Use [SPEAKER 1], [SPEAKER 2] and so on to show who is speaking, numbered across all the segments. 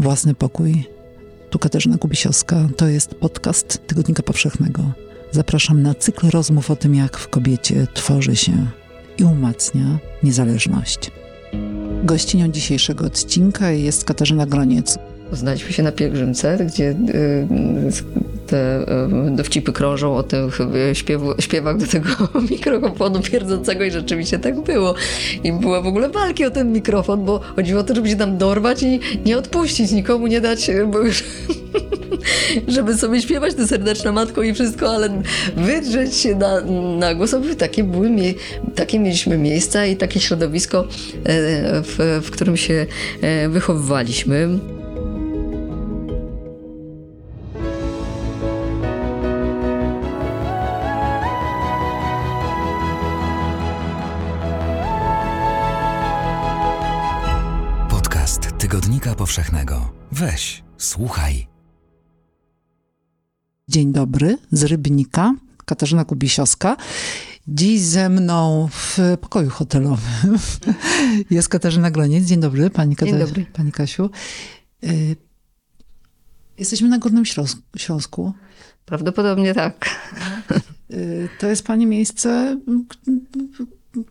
[SPEAKER 1] Własny pokój. Tu Katarzyna Kubisiowska. To jest podcast Tygodnika Powszechnego. Zapraszam na cykl rozmów o tym, jak w kobiecie tworzy się i umacnia niezależność. Gościnią dzisiejszego odcinka jest Katarzyna Groniec.
[SPEAKER 2] Poznaliśmy się na pielgrzymce, gdzie y, te y, dowcipy krążą o tych śpiewu, śpiewach do tego mikrofonu pierdzącego i rzeczywiście tak było. I była w ogóle walki o ten mikrofon, bo chodziło o to, żeby się tam dorwać i nie odpuścić, nikomu nie dać, już żeby sobie śpiewać tę serdeczną matką i wszystko, ale wydrzeć się na, na głos. Takie, były, takie mieliśmy miejsca i takie środowisko, e, w, w którym się e, wychowywaliśmy.
[SPEAKER 3] Powszechnego. Weź, słuchaj.
[SPEAKER 1] Dzień dobry, z Rybnika, Katarzyna Kubisiowska. Dziś ze mną w pokoju hotelowym jest Katarzyna Groniec. Dzień dobry, pani, Kata-
[SPEAKER 2] Dzień dobry.
[SPEAKER 1] pani Kasiu. Y, Jesteśmy na Górnym Śląsku. Śląsku.
[SPEAKER 2] Prawdopodobnie tak.
[SPEAKER 1] Y, To jest pani miejsce,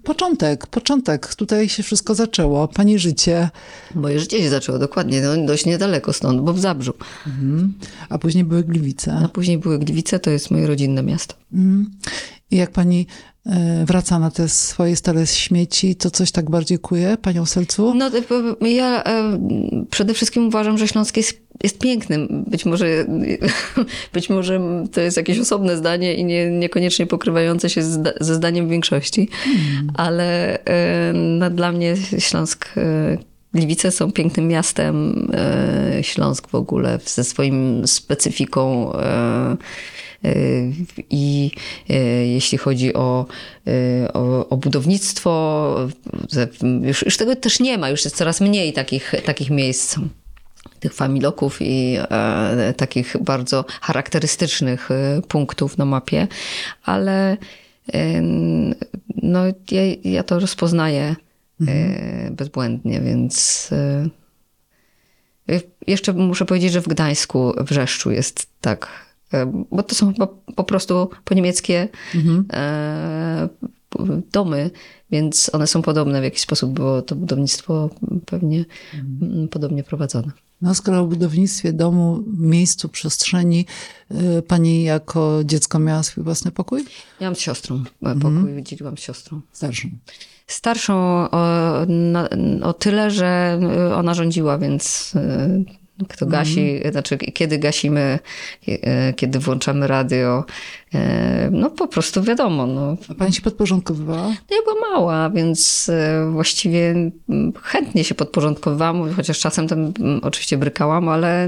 [SPEAKER 1] początek, początek. Tutaj się wszystko zaczęło. Pani życie,
[SPEAKER 2] Moje życie się zaczęło dokładnie, no, dość niedaleko stąd, bo w Zabrzu.
[SPEAKER 1] Mhm. a później były Gliwice.
[SPEAKER 2] A później były Gliwice, to jest moje rodzinne miasto.
[SPEAKER 1] Mhm. I jak pani wraca na te swoje stare śmieci, to coś tak bardziej kuje panią sercu?
[SPEAKER 2] No, to, ja e, przede wszystkim uważam, że Śląsk jest, jest pięknym. Być może, być może to jest jakieś osobne zdanie i nie, niekoniecznie pokrywające się ze zdaniem większości, ale e, no, dla mnie Śląsk. Gliwice są pięknym miastem, e, Śląsk w ogóle ze swoim specyfiką. E, i e, jeśli chodzi o, o, o budownictwo, już, już tego też nie ma, już jest coraz mniej takich, takich miejsc tych familoków i takich bardzo charakterystycznych punktów na mapie, ale no, ja, ja to rozpoznaję e, bezbłędnie, więc e, jeszcze muszę powiedzieć, że w Gdańsku, w Wrzeszczu jest tak E, bo to są po, po prostu po niemieckie
[SPEAKER 1] Mhm.
[SPEAKER 2] domy, więc one są podobne w jakiś sposób, było to budownictwo pewnie mm, podobnie prowadzone.
[SPEAKER 1] No, skoro o budownictwie domu, miejscu, przestrzeni, y, pani jako dziecko miała swój własny pokój?
[SPEAKER 2] Ja mam z siostrą e, pokój, dzieliłam z siostrą.
[SPEAKER 1] Starszą.
[SPEAKER 2] Starszą o, na, o tyle, że e, ona rządziła, więc e, kto gasi, znaczy kiedy gasimy, e, kiedy włączamy radio, e, no po prostu wiadomo, no,
[SPEAKER 1] A pani się podporządkowywała?
[SPEAKER 2] No ja była mała, więc e, właściwie chętnie się podporządkowałam, chociaż czasem tam oczywiście brykałam, ale,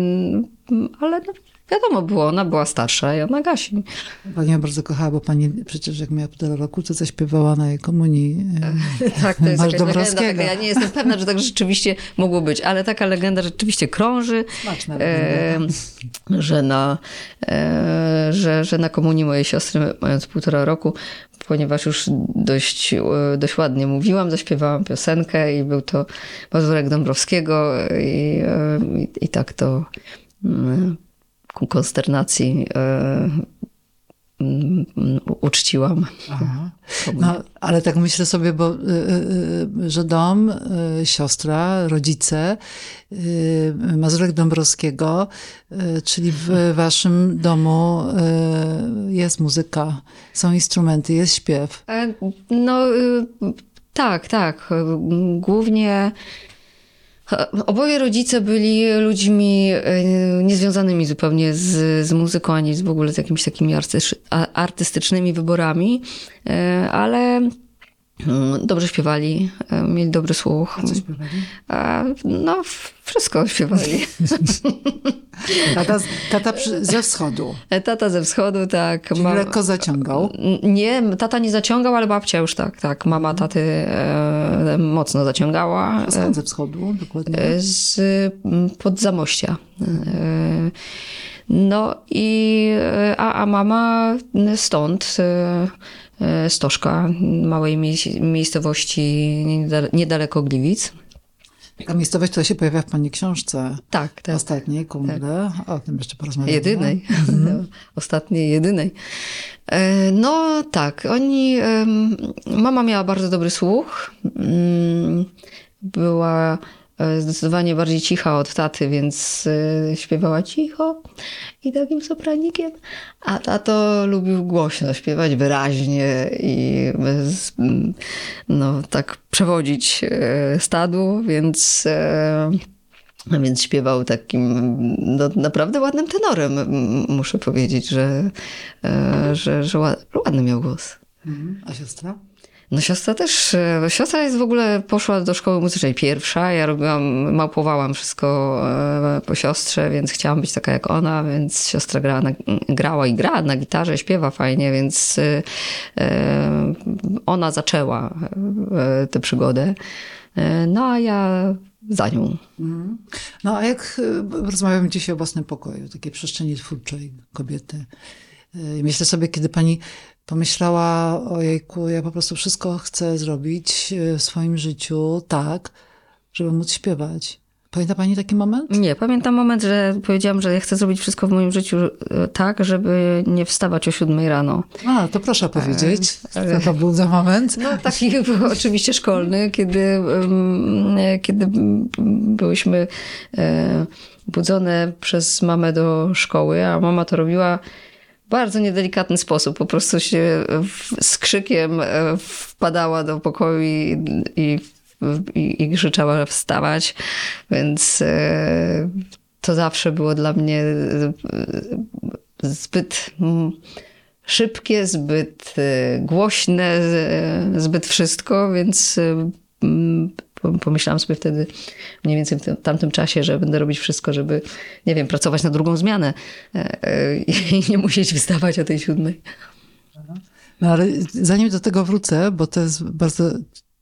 [SPEAKER 2] ale no, wiadomo było, ona była starsza i ona gasi.
[SPEAKER 1] Pani ją bardzo kochała, bo pani przecież jak miała półtora roku, to zaśpiewała na jej komunii. y,
[SPEAKER 2] Tak, to jest
[SPEAKER 1] Masz
[SPEAKER 2] jakaś legenda. Taka, ja nie jestem pewna, że tak rzeczywiście mogło być, ale taka legenda rzeczywiście krąży,
[SPEAKER 1] Smaczna
[SPEAKER 2] e, że, na, e, że, że na komunii mojej siostry, mając półtora roku, ponieważ już dość, e, dość ładnie mówiłam, zaśpiewałam piosenkę i był to Mazurek Dąbrowskiego i, e, i, i tak to mm, ku konsternacji e, mm, uczciłam.
[SPEAKER 1] No, ale tak myślę sobie, bo, y, y, że dom, siostra, rodzice, Mazurek Dąbrowskiego, czyli w waszym domu jest muzyka, są instrumenty, jest śpiew.
[SPEAKER 2] E, No tak, tak. Głównie e, oboje rodzice byli ludźmi e, niezwiązanymi zupełnie z, z muzyką, ani z w ogóle z jakimiś takimi artystycznymi wyborami, e, ale dobrze śpiewali, e, mieli dobry słuch.
[SPEAKER 1] Co śpiewali?
[SPEAKER 2] A, No, wszystko śpiewali.
[SPEAKER 1] Tata, z- tata przy, ze wschodu,
[SPEAKER 2] Tata ze wschodu, tak.
[SPEAKER 1] czyli
[SPEAKER 2] ma-
[SPEAKER 1] lekko zaciągał.
[SPEAKER 2] Nie, tata nie zaciągał, ale babcia już tak, tak. Mama taty e, mocno zaciągała.
[SPEAKER 1] A skąd ze wschodu dokładnie?
[SPEAKER 2] E, z mm, pod Zamościa. E, No i e, a, a mama stąd, e, e, Stożka, małej mie- miejscowości niedale- niedaleko Gliwic.
[SPEAKER 1] Ta miejscowość, która się pojawia w Pani książce
[SPEAKER 2] Tak, tak.
[SPEAKER 1] ostatniej, Kumle, o tym jeszcze porozmawiamy.
[SPEAKER 2] Jedynej. No, ostatniej, jedynej. E, No tak, oni. Mama miała bardzo dobry słuch. Mm, Była e, zdecydowanie bardziej cicha od taty, więc e, śpiewała cicho i takim sopranikiem. A tato lubił głośno śpiewać, wyraźnie i z- m, no, tak przewodzić e, stadu, więc. e, a więc śpiewał takim no, naprawdę ładnym tenorem. Muszę powiedzieć, że, e, że, że ła- ładny miał głos.
[SPEAKER 1] A siostra?
[SPEAKER 2] No siostra też, e, siostra jest w ogóle, poszła do szkoły muzycznej pierwsza, ja robiłam, małpowałam wszystko e, po siostrze, więc chciałam być taka jak ona, więc siostra grała, na, grała i gra na gitarze, śpiewa fajnie, więc e, ona zaczęła tę przygodę, no a ja za nią.
[SPEAKER 1] Mhm. No a jak rozmawiamy dzisiaj o własnym pokoju, takiej przestrzeni twórczej kobiety. Myślę sobie, kiedy pani pomyślała, ojejku, ja po prostu wszystko chcę zrobić y, w swoim życiu tak, żeby móc śpiewać. Pamięta pani taki moment?
[SPEAKER 2] Nie, pamiętam moment, że powiedziałam, że ja chcę zrobić wszystko w moim życiu e, tak, żeby nie wstawać o siódmej rano.
[SPEAKER 1] A, to proszę powiedzieć, co to był za moment.
[SPEAKER 2] No taki oczywiście szkolny, kiedy, e, kiedy byłyśmy e, budzone przez mamę do szkoły, a mama to robiła bardzo niedelikatny sposób. Po prostu się z krzykiem e, wpadała do pokoju i, i, i, i krzyczała wstawać, więc e, to zawsze było dla mnie e, zbyt szybkie, zbyt głośne, zbyt wszystko, więc pomyślałam sobie wtedy mniej więcej w tym, tamtym czasie, że będę robić wszystko, żeby, nie wiem, pracować na drugą zmianę e, e, i nie musieć wstawać o tej siódmej.
[SPEAKER 1] No ale zanim do tego wrócę, bo to jest bardzo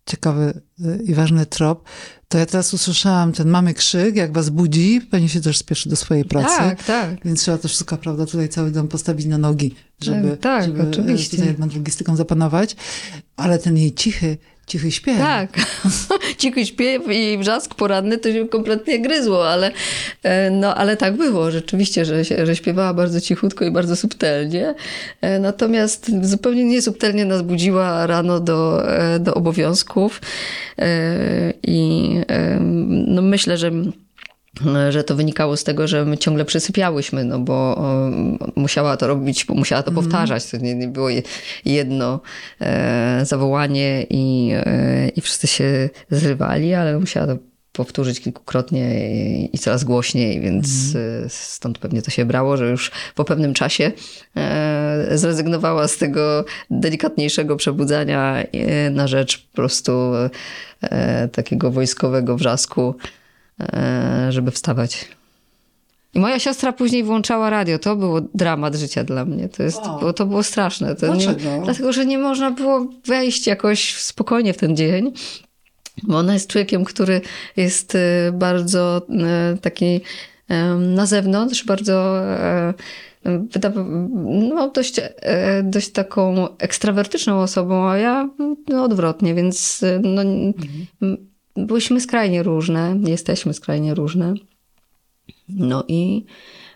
[SPEAKER 1] ciekawy y, i ważny trop, to ja teraz usłyszałam ten mamy krzyk, jak was budzi, pani się też spieszy do swojej pracy.
[SPEAKER 2] Tak, tak.
[SPEAKER 1] Więc trzeba to wszystko, prawda, tutaj cały dom postawić na nogi, żeby,
[SPEAKER 2] Tak,
[SPEAKER 1] żeby e,
[SPEAKER 2] oczywiście.
[SPEAKER 1] tutaj nad logistyką zapanować. Ale ten jej cichy, cichy śpiew.
[SPEAKER 2] Tak. Cichy śpiew i wrzask poranny to się kompletnie gryzło, ale, e, no, ale tak było rzeczywiście, że, że śpiewała bardzo cichutko i bardzo subtelnie. E, Natomiast zupełnie niesubtelnie nas budziła rano do, e, do obowiązków i no, myślę, że że to wynikało z tego, że my ciągle przysypiałyśmy, no bo o, musiała to robić, bo musiała to powtarzać. To nie, nie było je- jedno e, zawołanie i, e, i wszyscy się zrywali, ale musiała to powtórzyć kilkukrotnie i, i coraz głośniej, więc e, stąd pewnie to się brało, że już po pewnym czasie e, zrezygnowała z tego delikatniejszego przebudzania e, na rzecz po prostu e, takiego wojskowego wrzasku. e, żeby wstawać. I moja siostra później włączała radio. To było dramat życia dla mnie. To, jest,
[SPEAKER 1] Wow.
[SPEAKER 2] było, to było straszne. To nie, dlatego, że nie można było wejść jakoś spokojnie w ten dzień. Bo ona jest człowiekiem, który jest e, bardzo e, taki e, na zewnątrz, bardzo e, no, dość, e, dość taką ekstrawertyczną osobą, a ja no, odwrotnie, więc e, no, m- byłyśmy skrajnie różne, jesteśmy skrajnie różne. No i,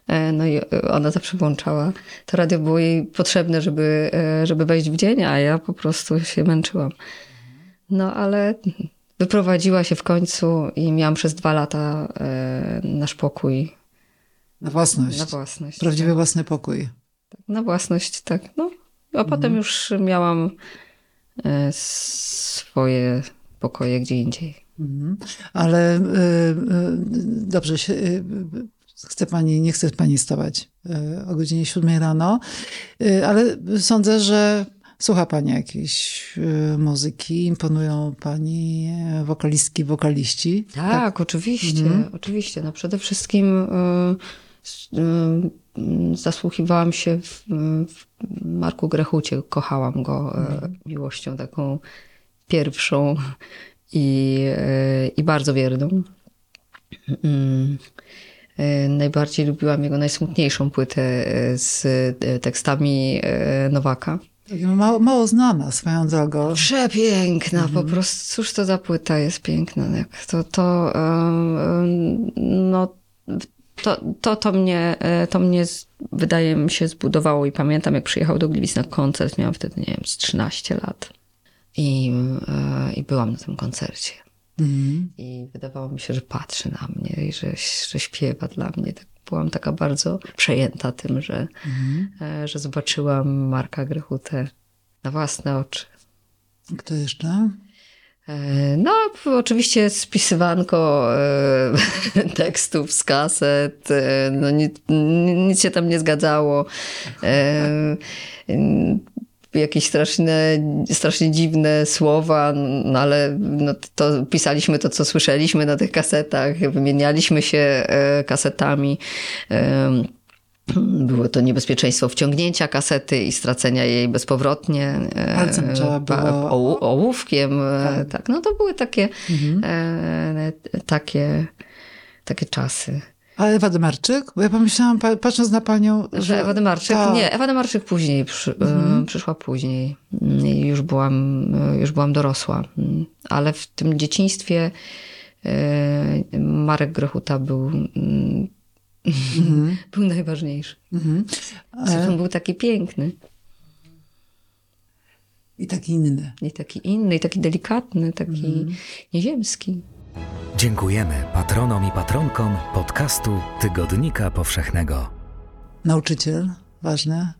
[SPEAKER 2] e, no i ona zawsze włączała. To radio było jej potrzebne, żeby, e, żeby wejść w dzień, a ja po prostu się męczyłam. No ale wyprowadziła się w końcu i miałam przez dwa lata e, nasz pokój
[SPEAKER 1] Na własność.
[SPEAKER 2] na własność.
[SPEAKER 1] Prawdziwy własny pokój.
[SPEAKER 2] Tak, na własność, tak. No. A potem już miałam e, swoje pokoje gdzie indziej.
[SPEAKER 1] Mhm. Ale y, y, dobrze, się, y, chce pani, nie chce pani stawać o godzinie 7 rano, ale sądzę, że słucha pani jakiejś muzyki, imponują pani e, wokalistki, wokaliści.
[SPEAKER 2] Tak, oczywiście, oczywiście. No przede wszystkim y, y, zasłuchiwałam się w, w Marku Grechucie. Kochałam go y, miłością taką pierwszą i, y, i bardzo wierną. Mm. Y, Najbardziej lubiłam jego najsmutniejszą płytę y, z tekstami Nowaka.
[SPEAKER 1] Mało, mało znana swoją drogą.
[SPEAKER 2] Przepiękna,
[SPEAKER 1] Mhm.
[SPEAKER 2] po prostu. Cóż to za płyta jest piękna. To, to, no, to, to, to, mnie, e, to mnie, wydaje mi się, zbudowało i pamiętam, jak przyjechał do Gliwic na koncert, miałam wtedy, nie wiem, z 13 lat. I, e, i byłam na tym koncercie.
[SPEAKER 1] Mhm.
[SPEAKER 2] I wydawało mi się, że patrzy na mnie i że, że śpiewa dla mnie. Tak, byłam taka bardzo przejęta tym, że, e, że zobaczyłam Marka Grechutę na własne oczy.
[SPEAKER 1] Kto jeszcze?
[SPEAKER 2] E, No, oczywiście spisywanko e, tekstów z kaset, e, no, nic, nic się tam nie zgadzało. E, jakieś straszne, strasznie dziwne słowa, no ale no, to pisaliśmy to, co słyszeliśmy na tych kasetach, wymienialiśmy się e, kasetami. E, było to niebezpieczeństwo wciągnięcia kasety i stracenia jej bezpowrotnie. e,
[SPEAKER 1] Palcem trzeba było-
[SPEAKER 2] Ołówkiem, tak. tak. No to były takie, e, takie, takie czasy.
[SPEAKER 1] A Ewa Demarczyk? Bo ja pomyślałam, pa- patrząc na panią,
[SPEAKER 2] Że Ewa Demarczyk?
[SPEAKER 1] Tak.
[SPEAKER 2] Nie, Ewa Demarczyk później przy, e, przyszła później. Mm, Już byłam, e, już byłam dorosła. Mm, Ale w tym dzieciństwie e, Marek Grochuta był, mm, był najważniejszy.
[SPEAKER 1] Mhm.
[SPEAKER 2] Zresztą był taki piękny
[SPEAKER 1] I taki inny.
[SPEAKER 2] i taki inny, i taki delikatny, taki nieziemski.
[SPEAKER 3] Dziękujemy patronom i patronkom podcastu Tygodnika Powszechnego.
[SPEAKER 1] Nauczyciel, ważne.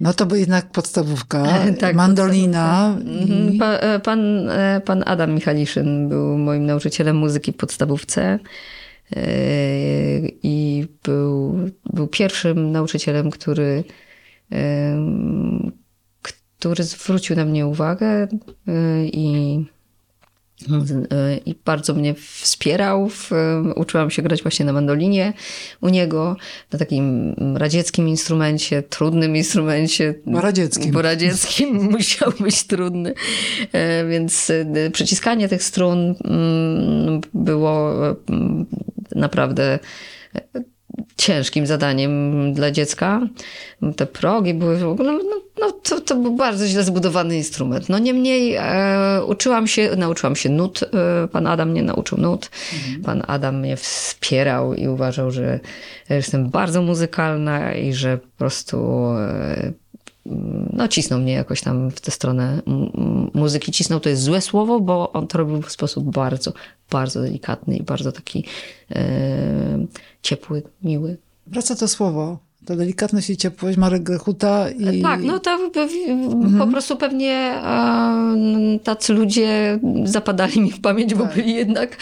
[SPEAKER 1] No to by jednak podstawówka,
[SPEAKER 2] Tak,
[SPEAKER 1] mandolina.
[SPEAKER 2] Mhm.
[SPEAKER 1] I...
[SPEAKER 2] Pa, e, pan, e, pan Adam Michaliszyn był moim nauczycielem muzyki w podstawówce e, i był, był pierwszym nauczycielem, który, który zwrócił na mnie uwagę i, i bardzo mnie wspierał. Uczyłam się grać właśnie na mandolinie u niego, na takim radzieckim instrumencie, trudnym instrumencie.
[SPEAKER 1] Bo radzieckim.
[SPEAKER 2] Bo radzieckim musiał być trudny. E, Więc e, przyciskanie tych strun mm, było mm, naprawdę ciężkim zadaniem dla dziecka. Te progi były w ogóle, no, no to, to był bardzo źle zbudowany instrument. No niemniej e, uczyłam się, nauczyłam się nut. E, pan Adam mnie nauczył nut. Pan Adam mnie wspierał i uważał, że jestem bardzo muzykalna i że po prostu e, no, cisnął mnie jakoś tam w tę stronę muzyki. Cisnął to jest złe słowo, bo on to robił w sposób bardzo, bardzo delikatny i bardzo taki e, ciepły, miły.
[SPEAKER 1] Wraca to słowo. To delikatność i ciepłość Marek Grechuta i...
[SPEAKER 2] Tak, no to w- po prostu pewnie e, tacy ludzie zapadali mi w pamięć, bo byli jednak,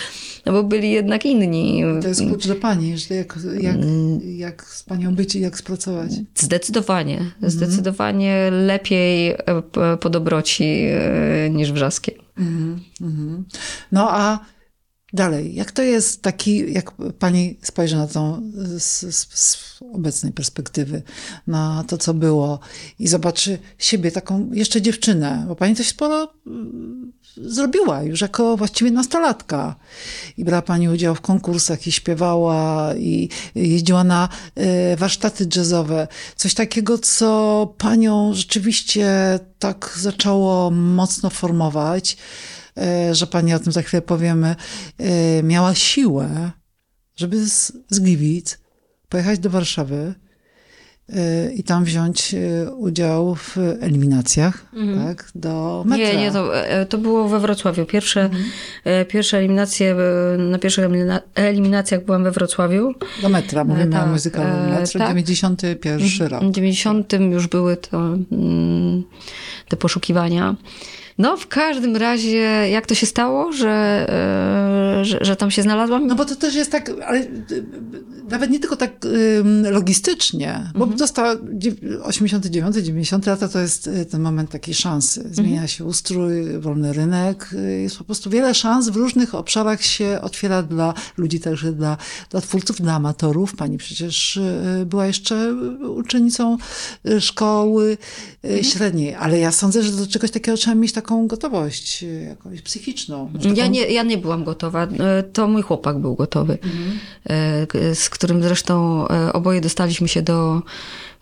[SPEAKER 2] bo byli jednak inni.
[SPEAKER 1] To jest klucz do pani, że jak, jak,
[SPEAKER 2] Mm.
[SPEAKER 1] jak z panią być i jak spracować.
[SPEAKER 2] Zdecydowanie, zdecydowanie lepiej e, po dobroci e, niż wrzaskiem.
[SPEAKER 1] Mhm, mhm. No a dalej, jak to jest taki, jak pani spojrzy na tą z, z, z obecnej perspektywy, na to, co było i zobaczy siebie, taką jeszcze dziewczynę, bo pani coś sporo mm, zrobiła już jako właściwie nastolatka. I brała pani udział w konkursach i śpiewała i jeździła na e, warsztaty jazzowe. Coś takiego, co panią rzeczywiście tak zaczęło mocno formować, że pani o tym za chwilę powiemy, e, miała siłę, żeby z, z Gliwic pojechać do Warszawy e, i tam wziąć e, udział w eliminacjach, tak, do metra.
[SPEAKER 2] Nie, nie, to, e, to było we Wrocławiu. Pierwsze, e, pierwsze eliminacje, e, na pierwszych elimina- eliminacjach byłam we Wrocławiu.
[SPEAKER 1] Do metra, mówimy
[SPEAKER 2] tak,
[SPEAKER 1] o muzykalnym
[SPEAKER 2] e,
[SPEAKER 1] metrze,
[SPEAKER 2] tak.
[SPEAKER 1] 91 rok.
[SPEAKER 2] W 90 już były to, mm, te poszukiwania. No, w każdym razie, jak to się stało, że, e, że, że tam się znalazłam?
[SPEAKER 1] No bo to też jest tak, ale y, nawet nie tylko tak logistycznie, bo dostała dziew- 89, 90 lata to jest y, ten moment takiej szansy. Zmienia się ustrój, wolny rynek, jest po prostu wiele szans w różnych obszarach się otwiera dla ludzi, także dla, dla twórców, dla amatorów. Pani przecież była jeszcze uczennicą szkoły y, średniej, ale ja sądzę, że do czegoś takiego trzeba mieć taką gotowość y, jakąś psychiczną. Że
[SPEAKER 2] Ja
[SPEAKER 1] taką-
[SPEAKER 2] nie, ja nie byłam gotowa. E, To mój chłopak był gotowy, e, k- z którym zresztą e, oboje dostaliśmy się do,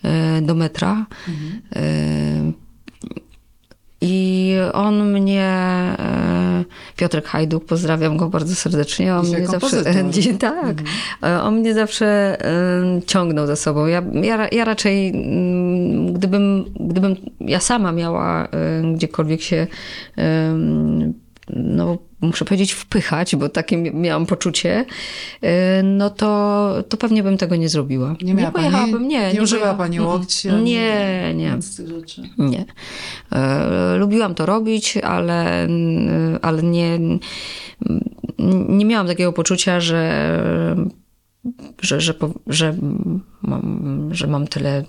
[SPEAKER 2] e, do metra. E, I on mnie, e, Piotrek Hajduk, pozdrawiam go bardzo serdecznie. On
[SPEAKER 1] Dzisiaj
[SPEAKER 2] mnie zawsze,
[SPEAKER 1] kompozytor.
[SPEAKER 2] Tak, E, on mnie zawsze ciągnął za sobą. Ja, ja, ja raczej, gdybym, gdybym ja sama miała e, gdziekolwiek się, no muszę powiedzieć, wpychać, bo takie mi- miałam poczucie, e, no to, to pewnie bym tego nie zrobiła.
[SPEAKER 1] Nie miała pani-
[SPEAKER 2] pojechałabym, nie.
[SPEAKER 1] nie używała
[SPEAKER 2] pojechałam-
[SPEAKER 1] pani
[SPEAKER 2] Mm,
[SPEAKER 1] łokci ani
[SPEAKER 2] Nie, nie.
[SPEAKER 1] Nic z tych rzeczy.
[SPEAKER 2] Nie. E, Lubiłam to robić, ale, mm, ale nie, nie miałam takiego poczucia, że, że, że, że, mam, że mam tyle, e,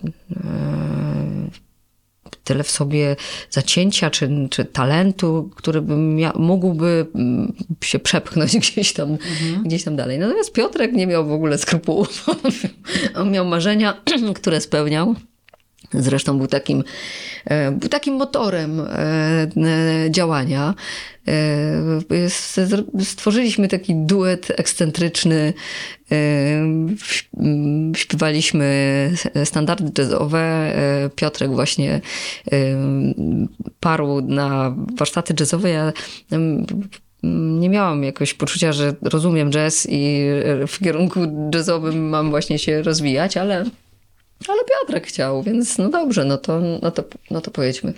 [SPEAKER 2] tyle w sobie zacięcia czy, czy talentu, który mia- mógłby mm, się przepchnąć gdzieś tam, gdzieś tam dalej. Natomiast Piotrek nie miał w ogóle skrupułów. On miał marzenia, które spełniał. Zresztą był takim, e, był takim motorem e, e, działania. Stworzyliśmy taki duet ekscentryczny. e, ś- m, Śpiewaliśmy standardy jazzowe. Piotrek właśnie parł na warsztaty jazzowe. Ja em, nie miałam jakoś poczucia, że rozumiem jazz i w kierunku jazzowym mam właśnie się rozwijać, ale ale Piotrek chciał, więc no dobrze, no to, no to, no to pojedźmy.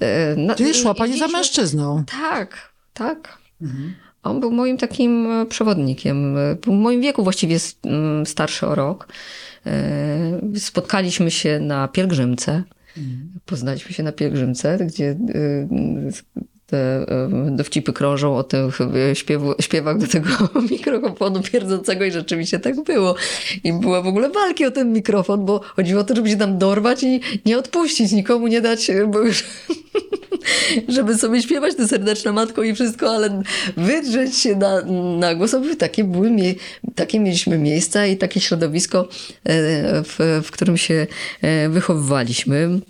[SPEAKER 2] E,
[SPEAKER 1] Czyli
[SPEAKER 2] i-
[SPEAKER 1] szła pani za mężczyzną.
[SPEAKER 2] Tak, tak. On był moim takim e, przewodnikiem. E, Był w moim wieku właściwie starszy o rok. E, Spotkaliśmy się na pielgrzymce. Poznaliśmy się na pielgrzymce, gdzie e, te e, dowcipy krążą o tych e, śpiewu, śpiewach do tego mikrofonu pierdzącego i rzeczywiście tak było. I była w ogóle walki o ten mikrofon, bo chodziło o to, żeby się tam dorwać i nie odpuścić, nikomu nie dać, już żeby sobie śpiewać tę serdeczna matko i wszystko, ale wydrzeć się na, na głos. Takie, były, takie mieliśmy miejsca i takie środowisko, e, w, w którym się e, wychowywaliśmy.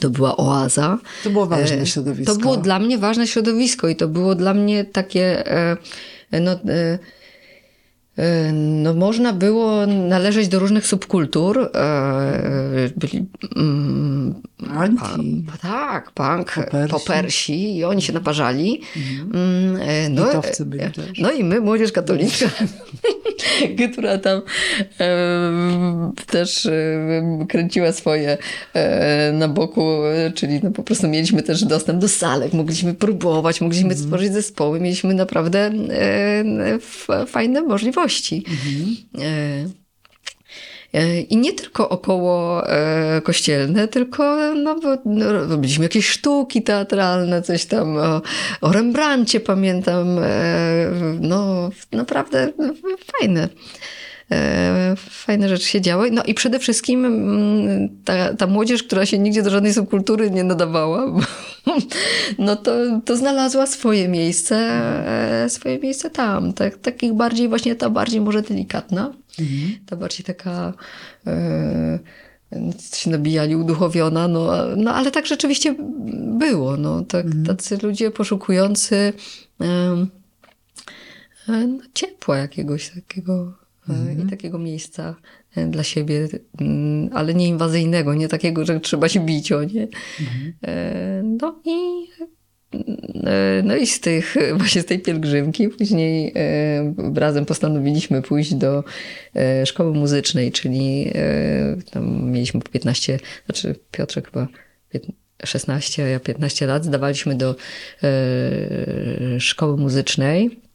[SPEAKER 2] To była oaza.
[SPEAKER 1] To było ważne
[SPEAKER 2] E,
[SPEAKER 1] środowisko.
[SPEAKER 2] To było dla mnie ważne środowisko i to było dla mnie takie, e, no, e, e, no można było należeć do różnych subkultur. Byli Pa, tak, punk,
[SPEAKER 1] Popersi.
[SPEAKER 2] popersi. i oni się naparzali. Mm, e, No,
[SPEAKER 1] Litowcy byli
[SPEAKER 2] e,
[SPEAKER 1] też.
[SPEAKER 2] no i my, młodzież katolicka, która tam e, też e, kręciła swoje e, na boku, e, czyli no po prostu mieliśmy też dostęp do salek, mogliśmy próbować, mogliśmy
[SPEAKER 1] Mhm.
[SPEAKER 2] stworzyć zespoły, mieliśmy naprawdę e, f, fajne możliwości.
[SPEAKER 1] Mhm.
[SPEAKER 2] E, I nie tylko około e, kościelne, tylko no, no, robiliśmy jakieś sztuki teatralne, coś tam o, o Rembrandcie pamiętam. E, no, naprawdę fajne. E, fajne rzeczy się działy. No i przede wszystkim mm, ta, ta młodzież, która się nigdzie do żadnej subkultury nie nadawała, no to, to znalazła swoje miejsce, e, swoje miejsce tam. Tak, takich bardziej, właśnie ta bardziej może delikatna, ta bardziej taka e, się nabijali, uduchowiona, no, no ale tak rzeczywiście było. No, tak, Tacy ludzie poszukujący no, ciepła jakiegoś takiego e, i takiego miejsca e, dla siebie, mm, ale nie inwazyjnego, nie takiego, że trzeba się bić o nie. E, No i e, no i z tych, właśnie z tej pielgrzymki później razem postanowiliśmy pójść do szkoły muzycznej, czyli tam mieliśmy po 15, znaczy Piotrek chyba 15, 16, a ja 15 lat, zdawaliśmy do szkoły muzycznej.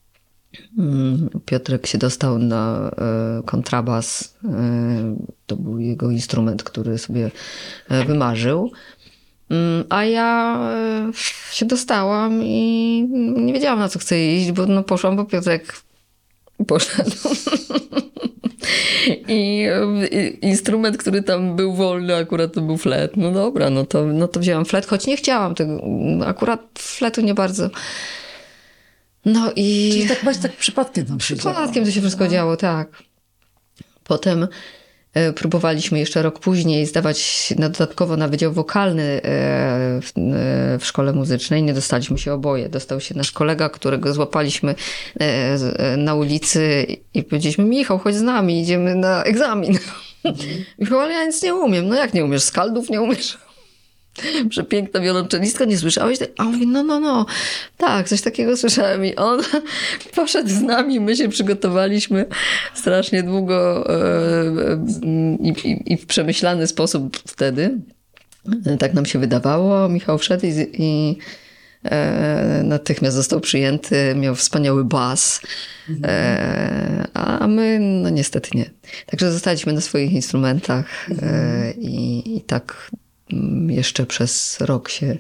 [SPEAKER 2] Mm, Piotrek się dostał na e, kontrabas. E, To był jego instrument, który sobie e, wymarzył. Mm, A ja się dostałam i nie wiedziałam na co chcę iść, bo no poszłam, bo Piotrek poszedł. I, i instrument, który tam był wolny, akurat to był flet. No dobra, no to, no to wzięłam flet, choć nie chciałam tego. Akurat fletu nie bardzo. No i.
[SPEAKER 1] Czyli tak właśnie tak przypadkiem tam się działo.
[SPEAKER 2] Przypadkiem to się wszystko działo, tak. Potem e, próbowaliśmy jeszcze rok później zdawać na dodatkowo na Wydział Wokalny e, w, e, w szkole muzycznej. Nie dostaliśmy się oboje. Dostał się nasz kolega, którego złapaliśmy na ulicy i powiedzieliśmy, Michał, chodź z nami, idziemy na egzamin. Michał, ale ja nic nie umiem. No jak nie umiesz? Skaldów nie umiesz? przepiękna wiolonczelistka, nie słyszałeś? A on mówi, no, no, no, tak, coś takiego słyszałem. I on poszedł z nami, my się przygotowaliśmy strasznie długo e, i, i, i w przemyślany sposób wtedy. Tak nam się wydawało. Michał wszedł i, i e, natychmiast został przyjęty, miał wspaniały bas, e, a my no niestety nie. Także zostaliśmy na swoich instrumentach e, i, i tak jeszcze przez rok się,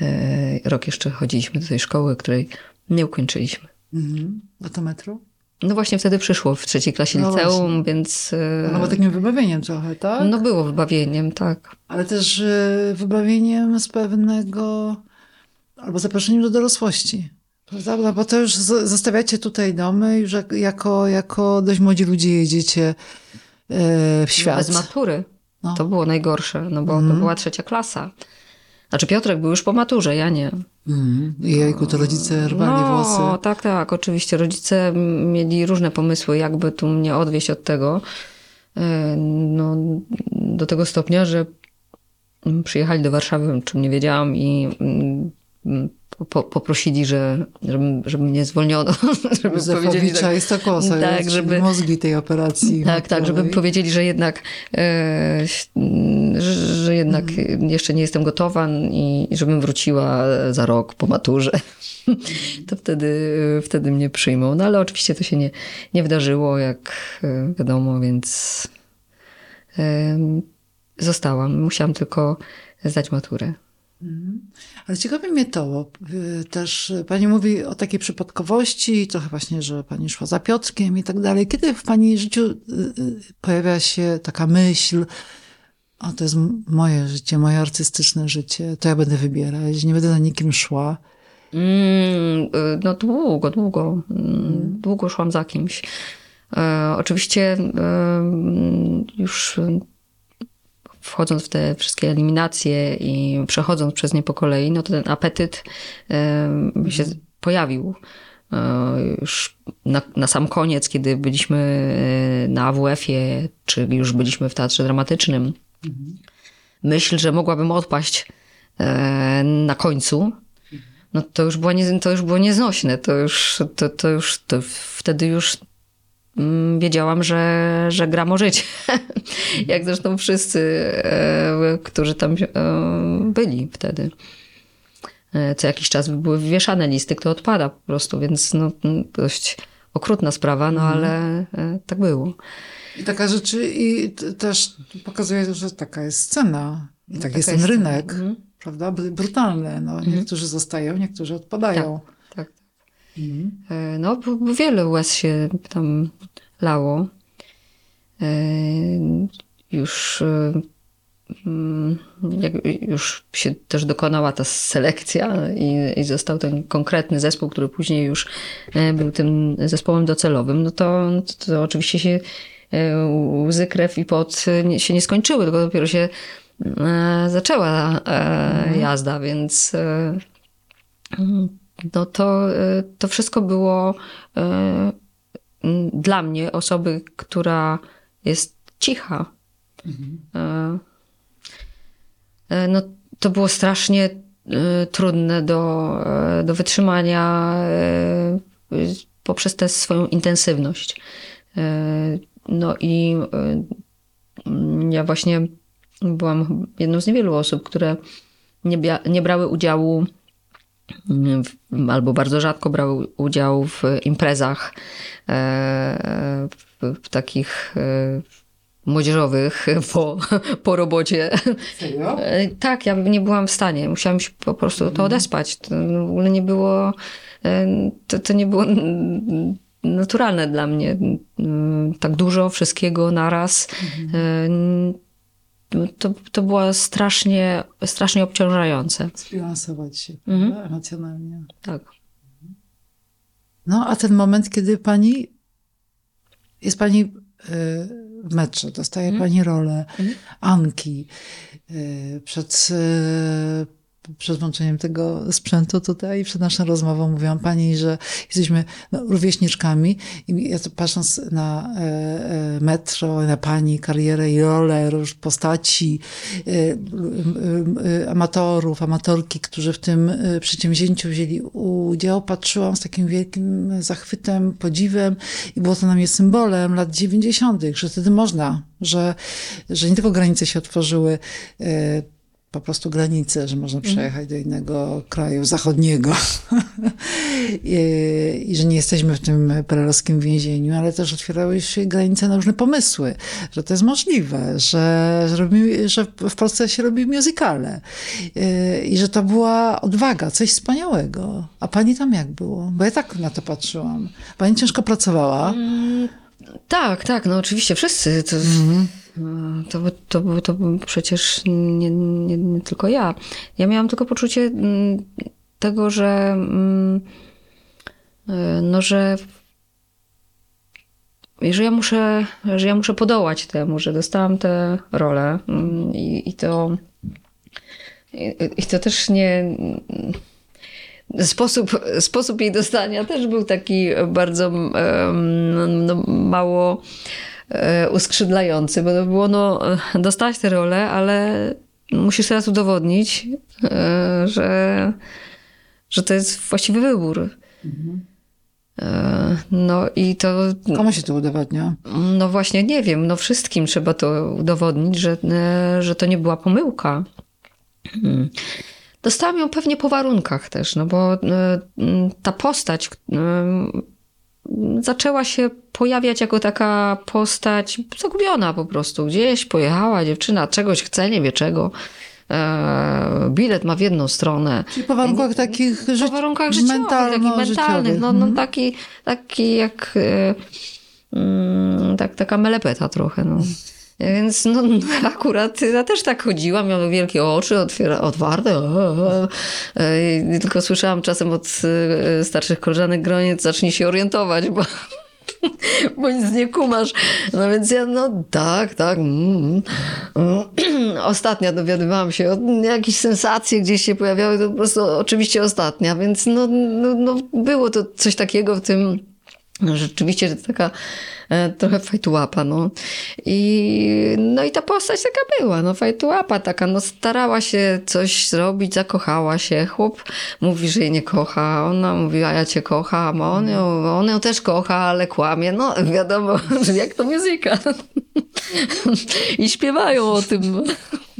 [SPEAKER 2] e, rok jeszcze chodziliśmy do tej szkoły, której nie ukończyliśmy.
[SPEAKER 1] Mhm. Do to metro?
[SPEAKER 2] No właśnie wtedy przyszło w trzeciej klasie
[SPEAKER 1] No
[SPEAKER 2] liceum,
[SPEAKER 1] właśnie.
[SPEAKER 2] więc e,
[SPEAKER 1] No bo takim wybawieniem trochę, tak?
[SPEAKER 2] no było wybawieniem, tak.
[SPEAKER 1] Ale też y, wybawieniem z pewnego, albo zaproszeniem do dorosłości. Prawda? Bo to już zostawiacie tutaj domy, już jak- jako, jako dość młodzi ludzie jedziecie e, w świat.
[SPEAKER 2] Bez matury.
[SPEAKER 1] No.
[SPEAKER 2] To było najgorsze, no bo to była trzecia klasa. Znaczy Piotrek był już po maturze, ja nie.
[SPEAKER 1] Mhm. Jejku, to rodzice rwali
[SPEAKER 2] no,
[SPEAKER 1] włosy.
[SPEAKER 2] tak, tak, oczywiście. Rodzice mieli różne pomysły, jakby tu mnie odwieść od tego. E, No, do tego stopnia, że mm, przyjechali do Warszawy, o czym nie wiedziałam i mm, po, poprosili, że, żeby, żeby mnie zwolniono. Żeby powiedzieli,
[SPEAKER 1] Józefowicza
[SPEAKER 2] tak,
[SPEAKER 1] i Stokosa,
[SPEAKER 2] tak, żeby-
[SPEAKER 1] mózgi tej operacji.
[SPEAKER 2] tak, tak, żeby powiedzieli, że jednak, e, że, że jednak jeszcze nie jestem gotowa i, i żebym wróciła za rok po maturze. To wtedy, wtedy mnie przyjmą. No ale oczywiście to się nie, nie wydarzyło, jak e, wiadomo, więc e, zostałam. Musiałam tylko zdać maturę.
[SPEAKER 1] Ale ciekawi mnie to, bo y, też pani mówi o takiej przypadkowości, trochę właśnie, że pani szła za Piotrkiem i tak dalej. Kiedy w pani życiu y, y, pojawia się taka myśl, o to jest moje życie, moje artystyczne życie, to ja będę wybierać, nie będę za nikim szła.
[SPEAKER 2] Mm, no długo, długo. Mm, Długo szłam za kimś. E, oczywiście e, już wchodząc w te wszystkie eliminacje i przechodząc przez nie po kolei, no to ten apetyt się pojawił. E, Już na, na sam koniec, kiedy byliśmy e, na AWF-ie, czy już byliśmy w teatrze dramatycznym, myśl, że mogłabym odpaść e, na końcu, no to już było, nie, to już było nieznośne. To już, to, to już to wtedy już wiedziałam, że, że gram o życie. Jak zresztą wszyscy, e, którzy tam e, byli wtedy. E, Co jakiś czas były wywieszane listy, kto odpada po prostu, więc no, mm, dość okrutna sprawa, no ale e, tak było.
[SPEAKER 1] I taka rzeczy, i też pokazuje, że taka jest scena. I tak jest ten
[SPEAKER 2] jest
[SPEAKER 1] rynek,
[SPEAKER 2] Mhm.
[SPEAKER 1] prawda? Br- Brutalny. No, Niektórzy zostają, niektórzy odpadają.
[SPEAKER 2] Tak. E, No, bo bo wiele łez się tam lało. E, Już, e, mm, już się też dokonała ta selekcja i, i został ten konkretny zespół, który później już był tym zespołem docelowym, no to, to, to oczywiście się łzy, krew i pot się nie skończyły, tylko dopiero się zaczęła e, jazda, więc no to, y, to wszystko było y, dla mnie, osoby, która jest cicha. Y, y, No, to było strasznie trudne do, do wytrzymania poprzez tę swoją intensywność. No i ja właśnie byłam jedną z niewielu osób, które nie, nie brały udziału albo bardzo rzadko brały udział w imprezach e, w, takich e, młodzieżowych po, po robocie.
[SPEAKER 1] Serio?
[SPEAKER 2] E, Tak, ja nie byłam w stanie. Musiałam się po prostu to odespać. To w ogóle nie było, to, to nie było naturalne dla mnie. Mm, Tak dużo wszystkiego naraz. E, To, to było strasznie, strasznie obciążające.
[SPEAKER 1] Zbilansować się
[SPEAKER 2] Mhm.
[SPEAKER 1] prawda? emocjonalnie.
[SPEAKER 2] Tak.
[SPEAKER 1] No, a ten moment, kiedy pani jest pani y, w metrze, dostaje pani rolę Anki y, przed y, przed włączeniem tego sprzętu tutaj przed naszą rozmową mówiłam pani, że jesteśmy no, rówieśniczkami i ja patrząc na e, e, metro, na pani karierę i rolę, róż postaci e, e, amatorów, amatorki, którzy w tym e, przedsięwzięciu wzięli udział, patrzyłam z takim wielkim zachwytem, podziwem i było to na mnie symbolem lat 90., że wtedy można, że, że nie tylko granice się otworzyły e, po prostu granice, że można przejechać do innego kraju zachodniego I, i że nie jesteśmy w tym perelowskim więzieniu, ale też otwierały się granice na różne pomysły, że to jest możliwe, że, że, robimy, że w Polsce się robi musicale I, że to była odwaga, coś wspaniałego. A pani tam jak było? Bo ja tak na to patrzyłam. Pani ciężko pracowała.
[SPEAKER 2] Tak, tak, no oczywiście wszyscy. To, to, by- to, to był przecież nie, nie, nie tylko ja. Ja miałam tylko poczucie mm, tego, że mm, e, no, że że ja muszę, że ja muszę podołać temu, że dostałam tę rolę mm, i, i to i, i to też nie Sposób, sposób jej dostania też był taki bardzo em, no, mało uskrzydlający, bo to było, no, dostałaś tę rolę, ale musisz teraz udowodnić, e, że, że to jest właściwy wybór. E, No i to
[SPEAKER 1] Komu się to udowadnia?
[SPEAKER 2] no właśnie, nie wiem, no wszystkim trzeba to udowodnić, że, e, że to nie była pomyłka. Mm. Dostałam ją pewnie po warunkach też, no bo e, ta postać e, zaczęła się pojawiać jako taka postać zagubiona po prostu. Gdzieś pojechała dziewczyna, czegoś chce, nie wie czego. E, Bilet ma w jedną stronę.
[SPEAKER 1] Czyli po warunkach takich
[SPEAKER 2] Po
[SPEAKER 1] żyć-
[SPEAKER 2] warunkach życiowych, takich mentalnych. No, no taki, taki jak e, mm, tak, taka melepeta trochę. No. Więc no, akurat ja też tak chodziłam, miałam wielkie oczy, otwiera, otwarte. e, e, e, i Tylko słyszałam czasem od starszych koleżanek groniec, zacznij się orientować, bo, bo nic nie kumasz. No więc ja, no tak, tak. mm, mm. Ostatnia dowiadywałam się o jakichś sensacje gdzieś się pojawiały, to po prostu oczywiście ostatnia, więc no, no, no było to coś takiego w tym, no, rzeczywiście, taka trochę fajtułapa, no. I, no i ta postać taka była, no fajtułapa taka, no starała się coś zrobić, zakochała się. Chłop mówi, że jej nie kocha, ona mówi, a ja cię kocham, a on ją, on ją też kocha, ale kłamie. No wiadomo, że jak to muzyka. I śpiewają o tym.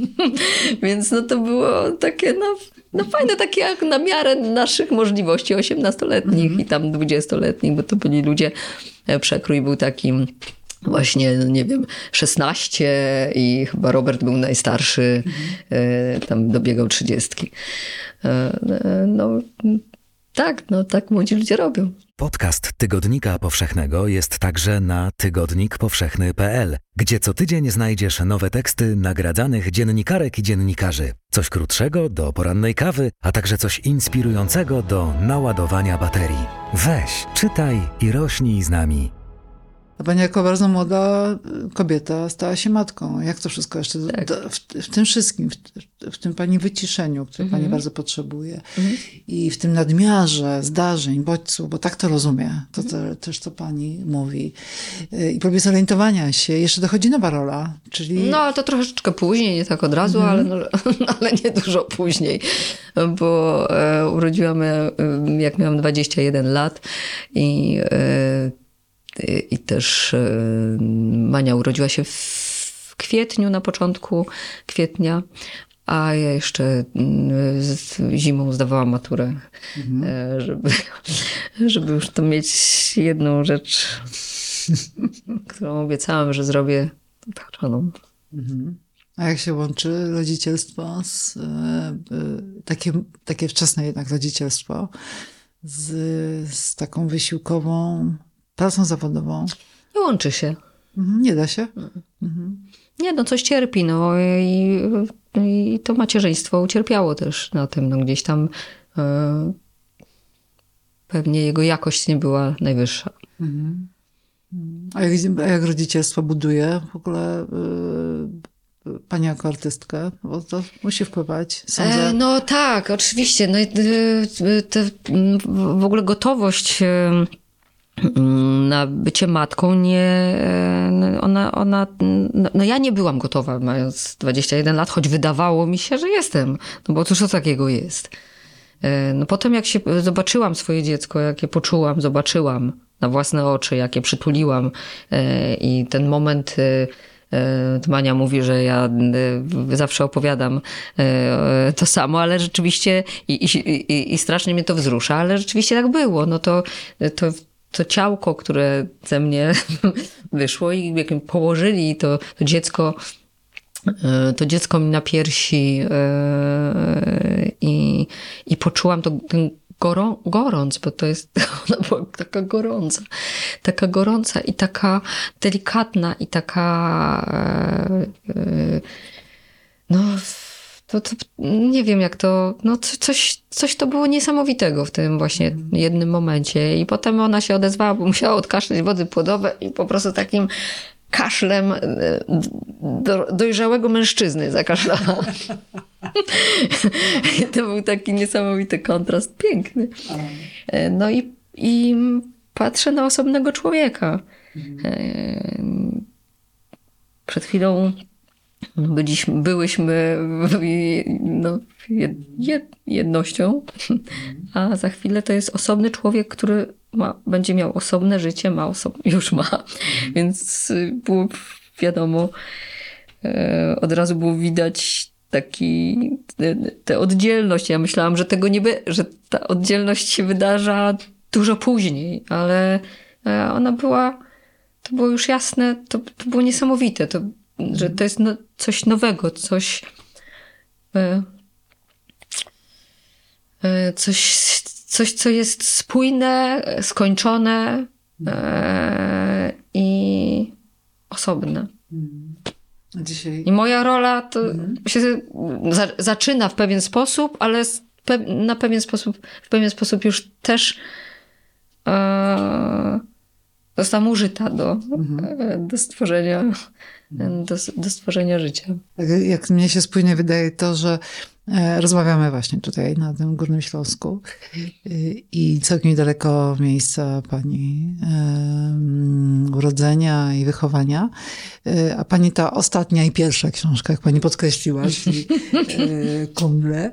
[SPEAKER 2] Więc no to było takie, no, no fajne, takie jak na miarę naszych możliwości 18-letnich i tam 20-letnich, bo to byli ludzie, e, przekrój był taki właśnie, nie wiem, 16 i chyba Robert był najstarszy, e, tam dobiegał 30. E, e, No tak, no tak młodzi ludzie robią.
[SPEAKER 3] Podcast Tygodnika Powszechnego jest także na tygodnikpowszechny.pl, gdzie co tydzień znajdziesz nowe teksty nagradzanych dziennikarek i dziennikarzy. Coś krótszego do porannej kawy, a także coś inspirującego do naładowania baterii. Weź, czytaj i rośnij z nami.
[SPEAKER 1] A pani jako bardzo młoda y, kobieta stała się matką. Jak to wszystko jeszcze,
[SPEAKER 2] Tak.
[SPEAKER 1] do, w, w tym wszystkim, w, w tym pani wyciszeniu, które
[SPEAKER 2] Mhm.
[SPEAKER 1] pani bardzo potrzebuje i w tym nadmiarze zdarzeń, bodźców, bo tak to rozumie, to,
[SPEAKER 2] Mhm.
[SPEAKER 1] to też to pani mówi. Y, I próbie zorientowania się. Jeszcze dochodzi nowa rola, czyli
[SPEAKER 2] No, ale to troszeczkę później, nie tak od razu, ale, no, ale nie dużo później, bo e, urodziłam, e, jak miałam 21 lat i, e, i też e, Mania urodziła się w kwietniu, na początku kwietnia, a ja jeszcze mm, zimą zdawałam maturę, e, żeby, żeby już to mieć jedną rzecz, którą obiecałam, że zrobię dotarczoną.
[SPEAKER 1] A jak się łączy rodzicielstwo z, e, e, takie, takie wczesne jednak rodzicielstwo z, z taką wysiłkową pracą zawodową?
[SPEAKER 2] Nie łączy się.
[SPEAKER 1] Mhm, Nie da się?
[SPEAKER 2] Nie, no coś cierpi, no i, i to macierzyństwo ucierpiało też na tym, no gdzieś tam e, pewnie jego jakość nie była najwyższa.
[SPEAKER 1] A jak, jak rodzicielstwo buduje w ogóle y, pani jako artystkę? Bo to musi wpływać, sądzę.
[SPEAKER 2] E, no tak, oczywiście. No, te, w ogóle gotowość na bycie matką nie, ona, ona, no, no ja nie byłam gotowa mając 21 lat, choć wydawało mi się, że jestem, no bo cóż to takiego jest. No potem jak się zobaczyłam swoje dziecko, jakie poczułam, zobaczyłam na własne oczy, jakie przytuliłam i ten moment Tmania mówi, że ja zawsze opowiadam to samo, ale rzeczywiście i, i, i strasznie mnie to wzrusza, ale rzeczywiście tak było. No to, to to ciałko, które ze mnie wyszło i jak położyli to, to dziecko, e, to dziecko mi na piersi e, i, i poczułam to, ten gorą, gorąc, bo to jest, ona była taka gorąca, taka gorąca i taka delikatna i taka e, no to, to, nie wiem jak to, no coś, coś to było niesamowitego w tym właśnie jednym momencie. I potem ona się odezwała, bo musiała odkaszleć wody płodowe i po prostu takim kaszlem e, do, dojrzałego mężczyzny zakaszlała. To był taki niesamowity kontrast, piękny. E, no i, i patrzę na osobnego człowieka. E, przed chwilą byliśmy, byłyśmy no, jed, jednością, a za chwilę to jest osobny człowiek, który ma, będzie miał osobne życie, ma osob, już ma. Więc było wiadomo, e, od razu było widać taki, tę oddzielność. Ja myślałam, że tego nie by, że ta oddzielność się wydarza dużo później, ale e, ona była, to było już jasne, to, to było niesamowite. To że to jest no, coś nowego, coś. E, e, coś, coś, co jest spójne, skończone e, i osobne. Dzisiaj... I moja rola to mhm. się za, zaczyna w pewien sposób, ale na pewien sposób, w pewien sposób już też e, zostałam użyta do, mhm. do stworzenia do, do stworzenia życia.
[SPEAKER 1] Jak mnie się spójnie wydaje to, że rozmawiamy właśnie tutaj na tym Górnym Śląsku i całkiem niedaleko miejsca pani urodzenia i wychowania. E, a pani ta ostatnia i pierwsza książka, jak pani podkreśliła, czyli e, Kumble,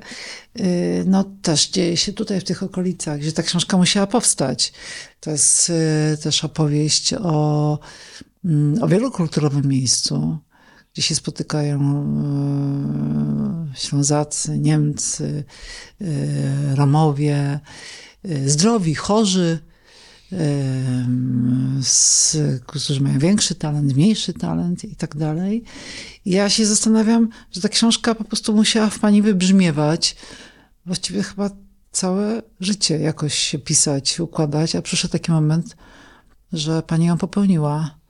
[SPEAKER 1] no też dzieje się tutaj w tych okolicach, gdzie ta książka musiała powstać. To jest też opowieść o Mm, o miejscu, gdzie się spotykają e, Ślązacy, Niemcy, e, Romowie, e, zdrowi, chorzy, z, którzy mają większy talent, mniejszy talent i tak dalej. ja się zastanawiam, że ta książka po prostu musiała w pani wybrzmiewać. Właściwie chyba całe życie jakoś się pisać, układać, a przyszedł taki moment, że pani ją popełniła.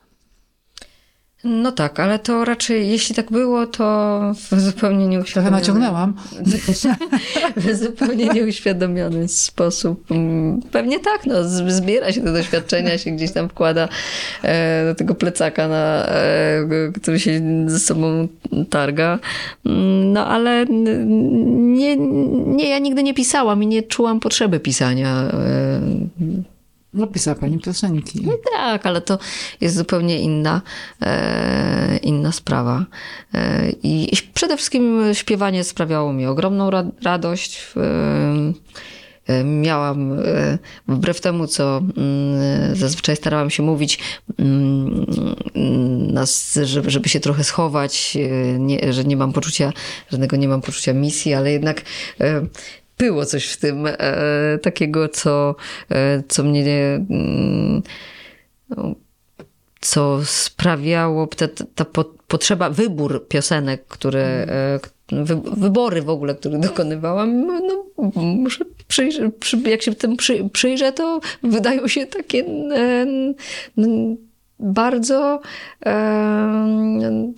[SPEAKER 2] No tak, ale to raczej, jeśli tak było, to w zupełnie nieuświadomiony...
[SPEAKER 1] Trochę naciągnęłam.
[SPEAKER 2] w zupełnie nieuświadomiony sposób. Mm, pewnie tak, no, zbiera się te doświadczenia, się gdzieś tam wkłada e, do tego plecaka, na, e, który się ze sobą targa. Mm, no ale nie, nie, ja nigdy nie pisałam i nie czułam potrzeby pisania. E,
[SPEAKER 1] no, pisała pani piosenki.
[SPEAKER 2] No tak, ale to jest zupełnie inna, e, inna sprawa. E, I przede wszystkim śpiewanie sprawiało mi ogromną ra radość. E, miałam, e, wbrew temu, co mm, zazwyczaj starałam się mówić, mm, nas, żeby się trochę schować, e, nie, że nie mam poczucia, żadnego nie mam poczucia misji, ale jednak e, było coś w tym e, takiego, co, e, co mnie. Mm, no, co sprawiało ta, ta potrzeba, wybór piosenek, które, e, wy, wybory w ogóle, które dokonywałam, no, muszę przyjrzeć, przy, jak się tym przy, przyjrzę, to wydają się takie e, no, bardzo e,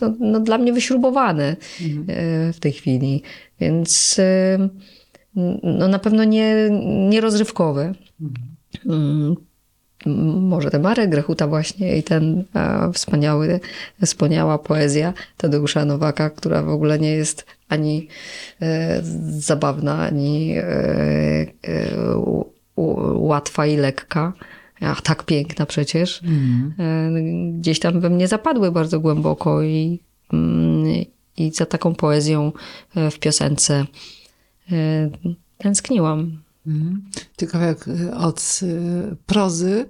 [SPEAKER 2] no, no, dla mnie wyśrubowane mhm. w tej chwili. Więc no na pewno nie, nie rozrywkowe. Mhm. może ten Marek Grechuta właśnie i ten e, wspaniały, wspaniała poezja Tadeusza Nowaka, która w ogóle nie jest ani e, zabawna, ani e, e, u, u, łatwa i lekka. A tak piękna przecież. Mm. Gdzieś tam we mnie zapadły bardzo głęboko i, mm, i za taką poezją e, w piosence e, tęskniłam.
[SPEAKER 1] Mhm. Ciekawe, jak e, od prozy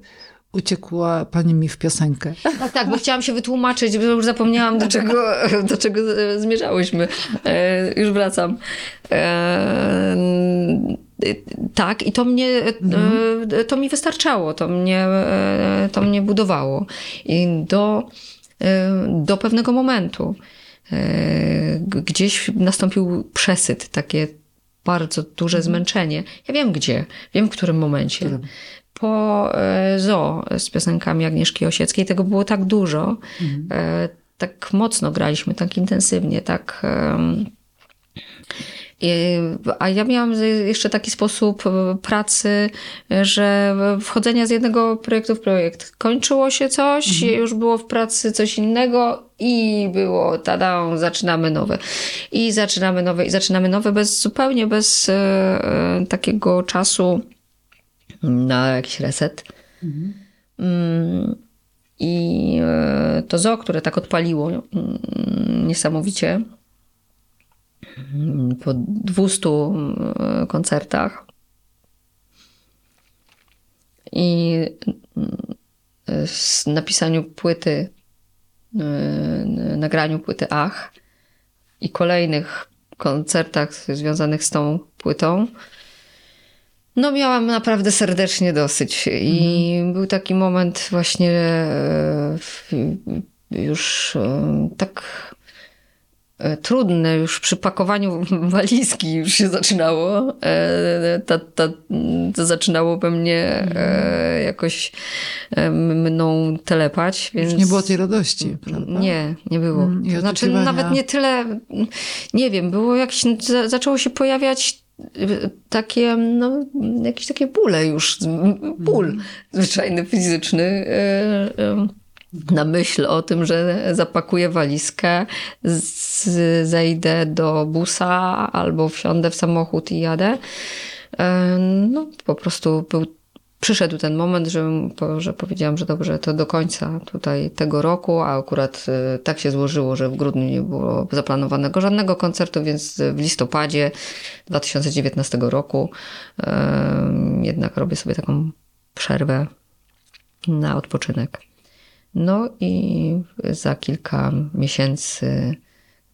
[SPEAKER 1] uciekła pani mi w piosenkę.
[SPEAKER 2] Tak, tak, bo chciałam się wytłumaczyć, bo już zapomniałam, do czego, do czego zmierzałyśmy. już wracam. tak, i to mnie, mhm. to mi wystarczało, to mnie, to mnie budowało. I do, do pewnego momentu. E, gdzieś nastąpił przesyt, takie bardzo duże mhm. zmęczenie. Ja wiem gdzie, wiem w którym momencie. Którym? Po e, zoo z piosenkami Agnieszki Osieckiej tego było tak dużo, mhm. E, tak mocno graliśmy, tak intensywnie, tak a ja miałam jeszcze taki sposób e, pracy, że wchodzenia z jednego projektu w projekt. Kończyło się coś, mhm. już było w pracy coś innego i było, tada, zaczynamy nowe. I zaczynamy nowe, i zaczynamy nowe, bez, zupełnie bez e, e takiego czasu na jakiś reset. Mhm. Mm, I e, to zo, które tak odpaliło mm, niesamowicie, po 200 e, koncertach. I e, w napisaniu płyty, e, nagraniu płyty Ach i kolejnych koncertach związanych z tą płytą, no miałam naprawdę serdecznie dosyć. I mhm. był taki moment właśnie już tak E, trudne już przy pakowaniu walizki już się zaczynało. E, ta, ta, to zaczynało we mnie e, jakoś mną telepać. Więc...
[SPEAKER 1] Już nie było tej radości, prawda?
[SPEAKER 2] Nie, nie było. Mm, znaczy nawet nie tyle, nie wiem, było jakieś, zaczęło się pojawiać takie, no, jakieś takie bóle już, ból mm. zwyczajny, fizyczny na myśl o tym, że zapakuję walizkę, z, zejdę do busa albo wsiądę w samochód i jadę. No, po prostu był, przyszedł ten moment, że, że powiedziałam, że dobrze, to do końca tutaj tego roku, a akurat e, tak się złożyło, że w grudniu nie było zaplanowanego żadnego koncertu, więc w listopadzie 2019 roku jednak robię sobie taką przerwę na odpoczynek. No i za kilka miesięcy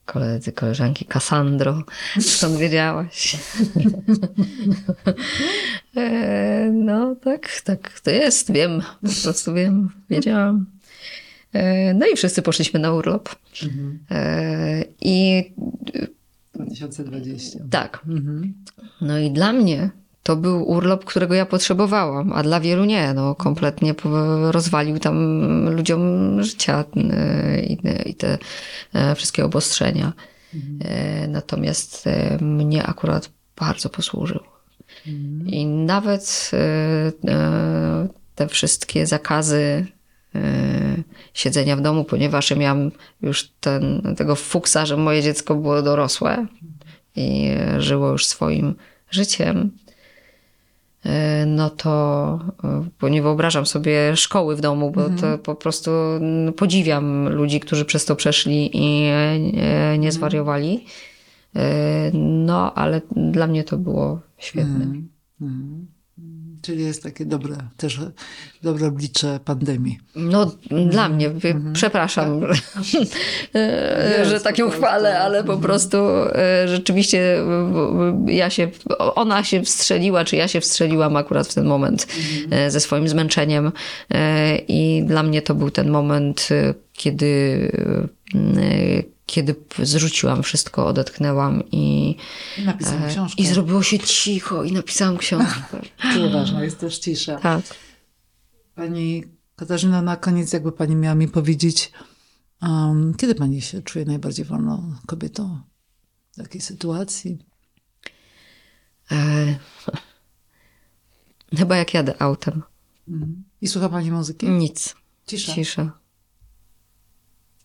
[SPEAKER 2] koledzy, koleżanki, Kassandro, skąd wiedziałaś? E, no tak, tak to jest, wiem, po prostu wiem, wiedziałam. E, no i wszyscy poszliśmy na urlop. Mhm. E, I
[SPEAKER 1] 2020.
[SPEAKER 2] Tak. Mhm. No i dla mnie to był urlop, którego ja potrzebowałam, a dla wielu nie. No, kompletnie rozwalił tam ludziom życia y, i, te e, wszystkie obostrzenia. Mhm. E, natomiast e, mnie akurat bardzo posłużył. Mhm. I nawet te wszystkie zakazy siedzenia w domu, ponieważ ja miałam już ten, tego fuksa, że moje dziecko było dorosłe i żyło już swoim życiem, E, no to, e, bo nie wyobrażam sobie szkoły w domu, bo mhm. to po prostu no, podziwiam ludzi, którzy przez to przeszli i nie, nie zwariowali. E, no, ale dla mnie to było świetne. Mhm. Mhm.
[SPEAKER 1] Czyli jest takie dobre, też dobre oblicze pandemii.
[SPEAKER 2] No dla mnie, mhm. przepraszam, tak. że tak ją chwalę, ale po prostu e, rzeczywiście ja się, ona się wstrzeliła, czy ja się wstrzeliłam akurat w ten moment mhm. E, ze swoim zmęczeniem e, i dla mnie to był ten moment, kiedy kiedy zrzuciłam wszystko, odetchnęłam i,
[SPEAKER 1] Napisałam książkę.
[SPEAKER 2] i zrobiło się cicho i napisałam książkę.
[SPEAKER 1] Tyle ważna jest też cisza.
[SPEAKER 2] Tak.
[SPEAKER 1] Pani Katarzyna, na koniec jakby pani miała mi powiedzieć, um, kiedy pani się czuje najbardziej wolną kobietą? W jakiej sytuacji? E,
[SPEAKER 2] chyba jak jadę autem.
[SPEAKER 1] Mhm. I słucha pani muzyki?
[SPEAKER 2] Nic.
[SPEAKER 1] Cisza.
[SPEAKER 2] Cisza.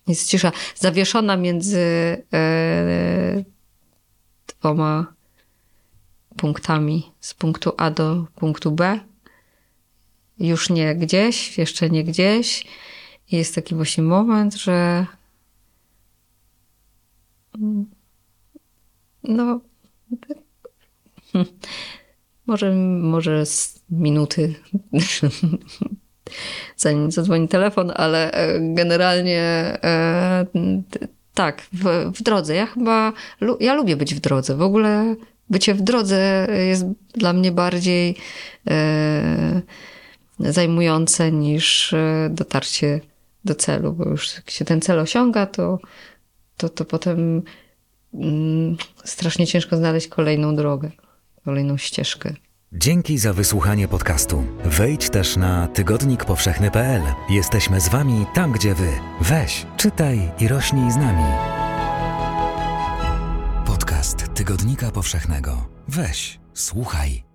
[SPEAKER 2] Jest cisza. Zawieszona między e, dwoma punktami. Z punktu A do punktu B. Już nie gdzieś, jeszcze nie gdzieś. I jest taki właśnie moment, że no może, może z minuty zanim zadzwoni telefon, ale e, generalnie e, tak, w, w drodze. Ja chyba, ja lubię być w drodze. W ogóle bycie w drodze jest dla mnie bardziej e, zajmujące niż dotarcie do celu, bo już jak się ten cel osiąga, to, to, to potem mm, strasznie ciężko znaleźć kolejną drogę, kolejną ścieżkę.
[SPEAKER 3] Dzięki za wysłuchanie podcastu. Wejdź też na tygodnikpowszechny.pl. Jesteśmy z Wami tam, gdzie Wy. Weź, czytaj i rośnij z nami. Podcast Tygodnika Powszechnego. Weź, słuchaj.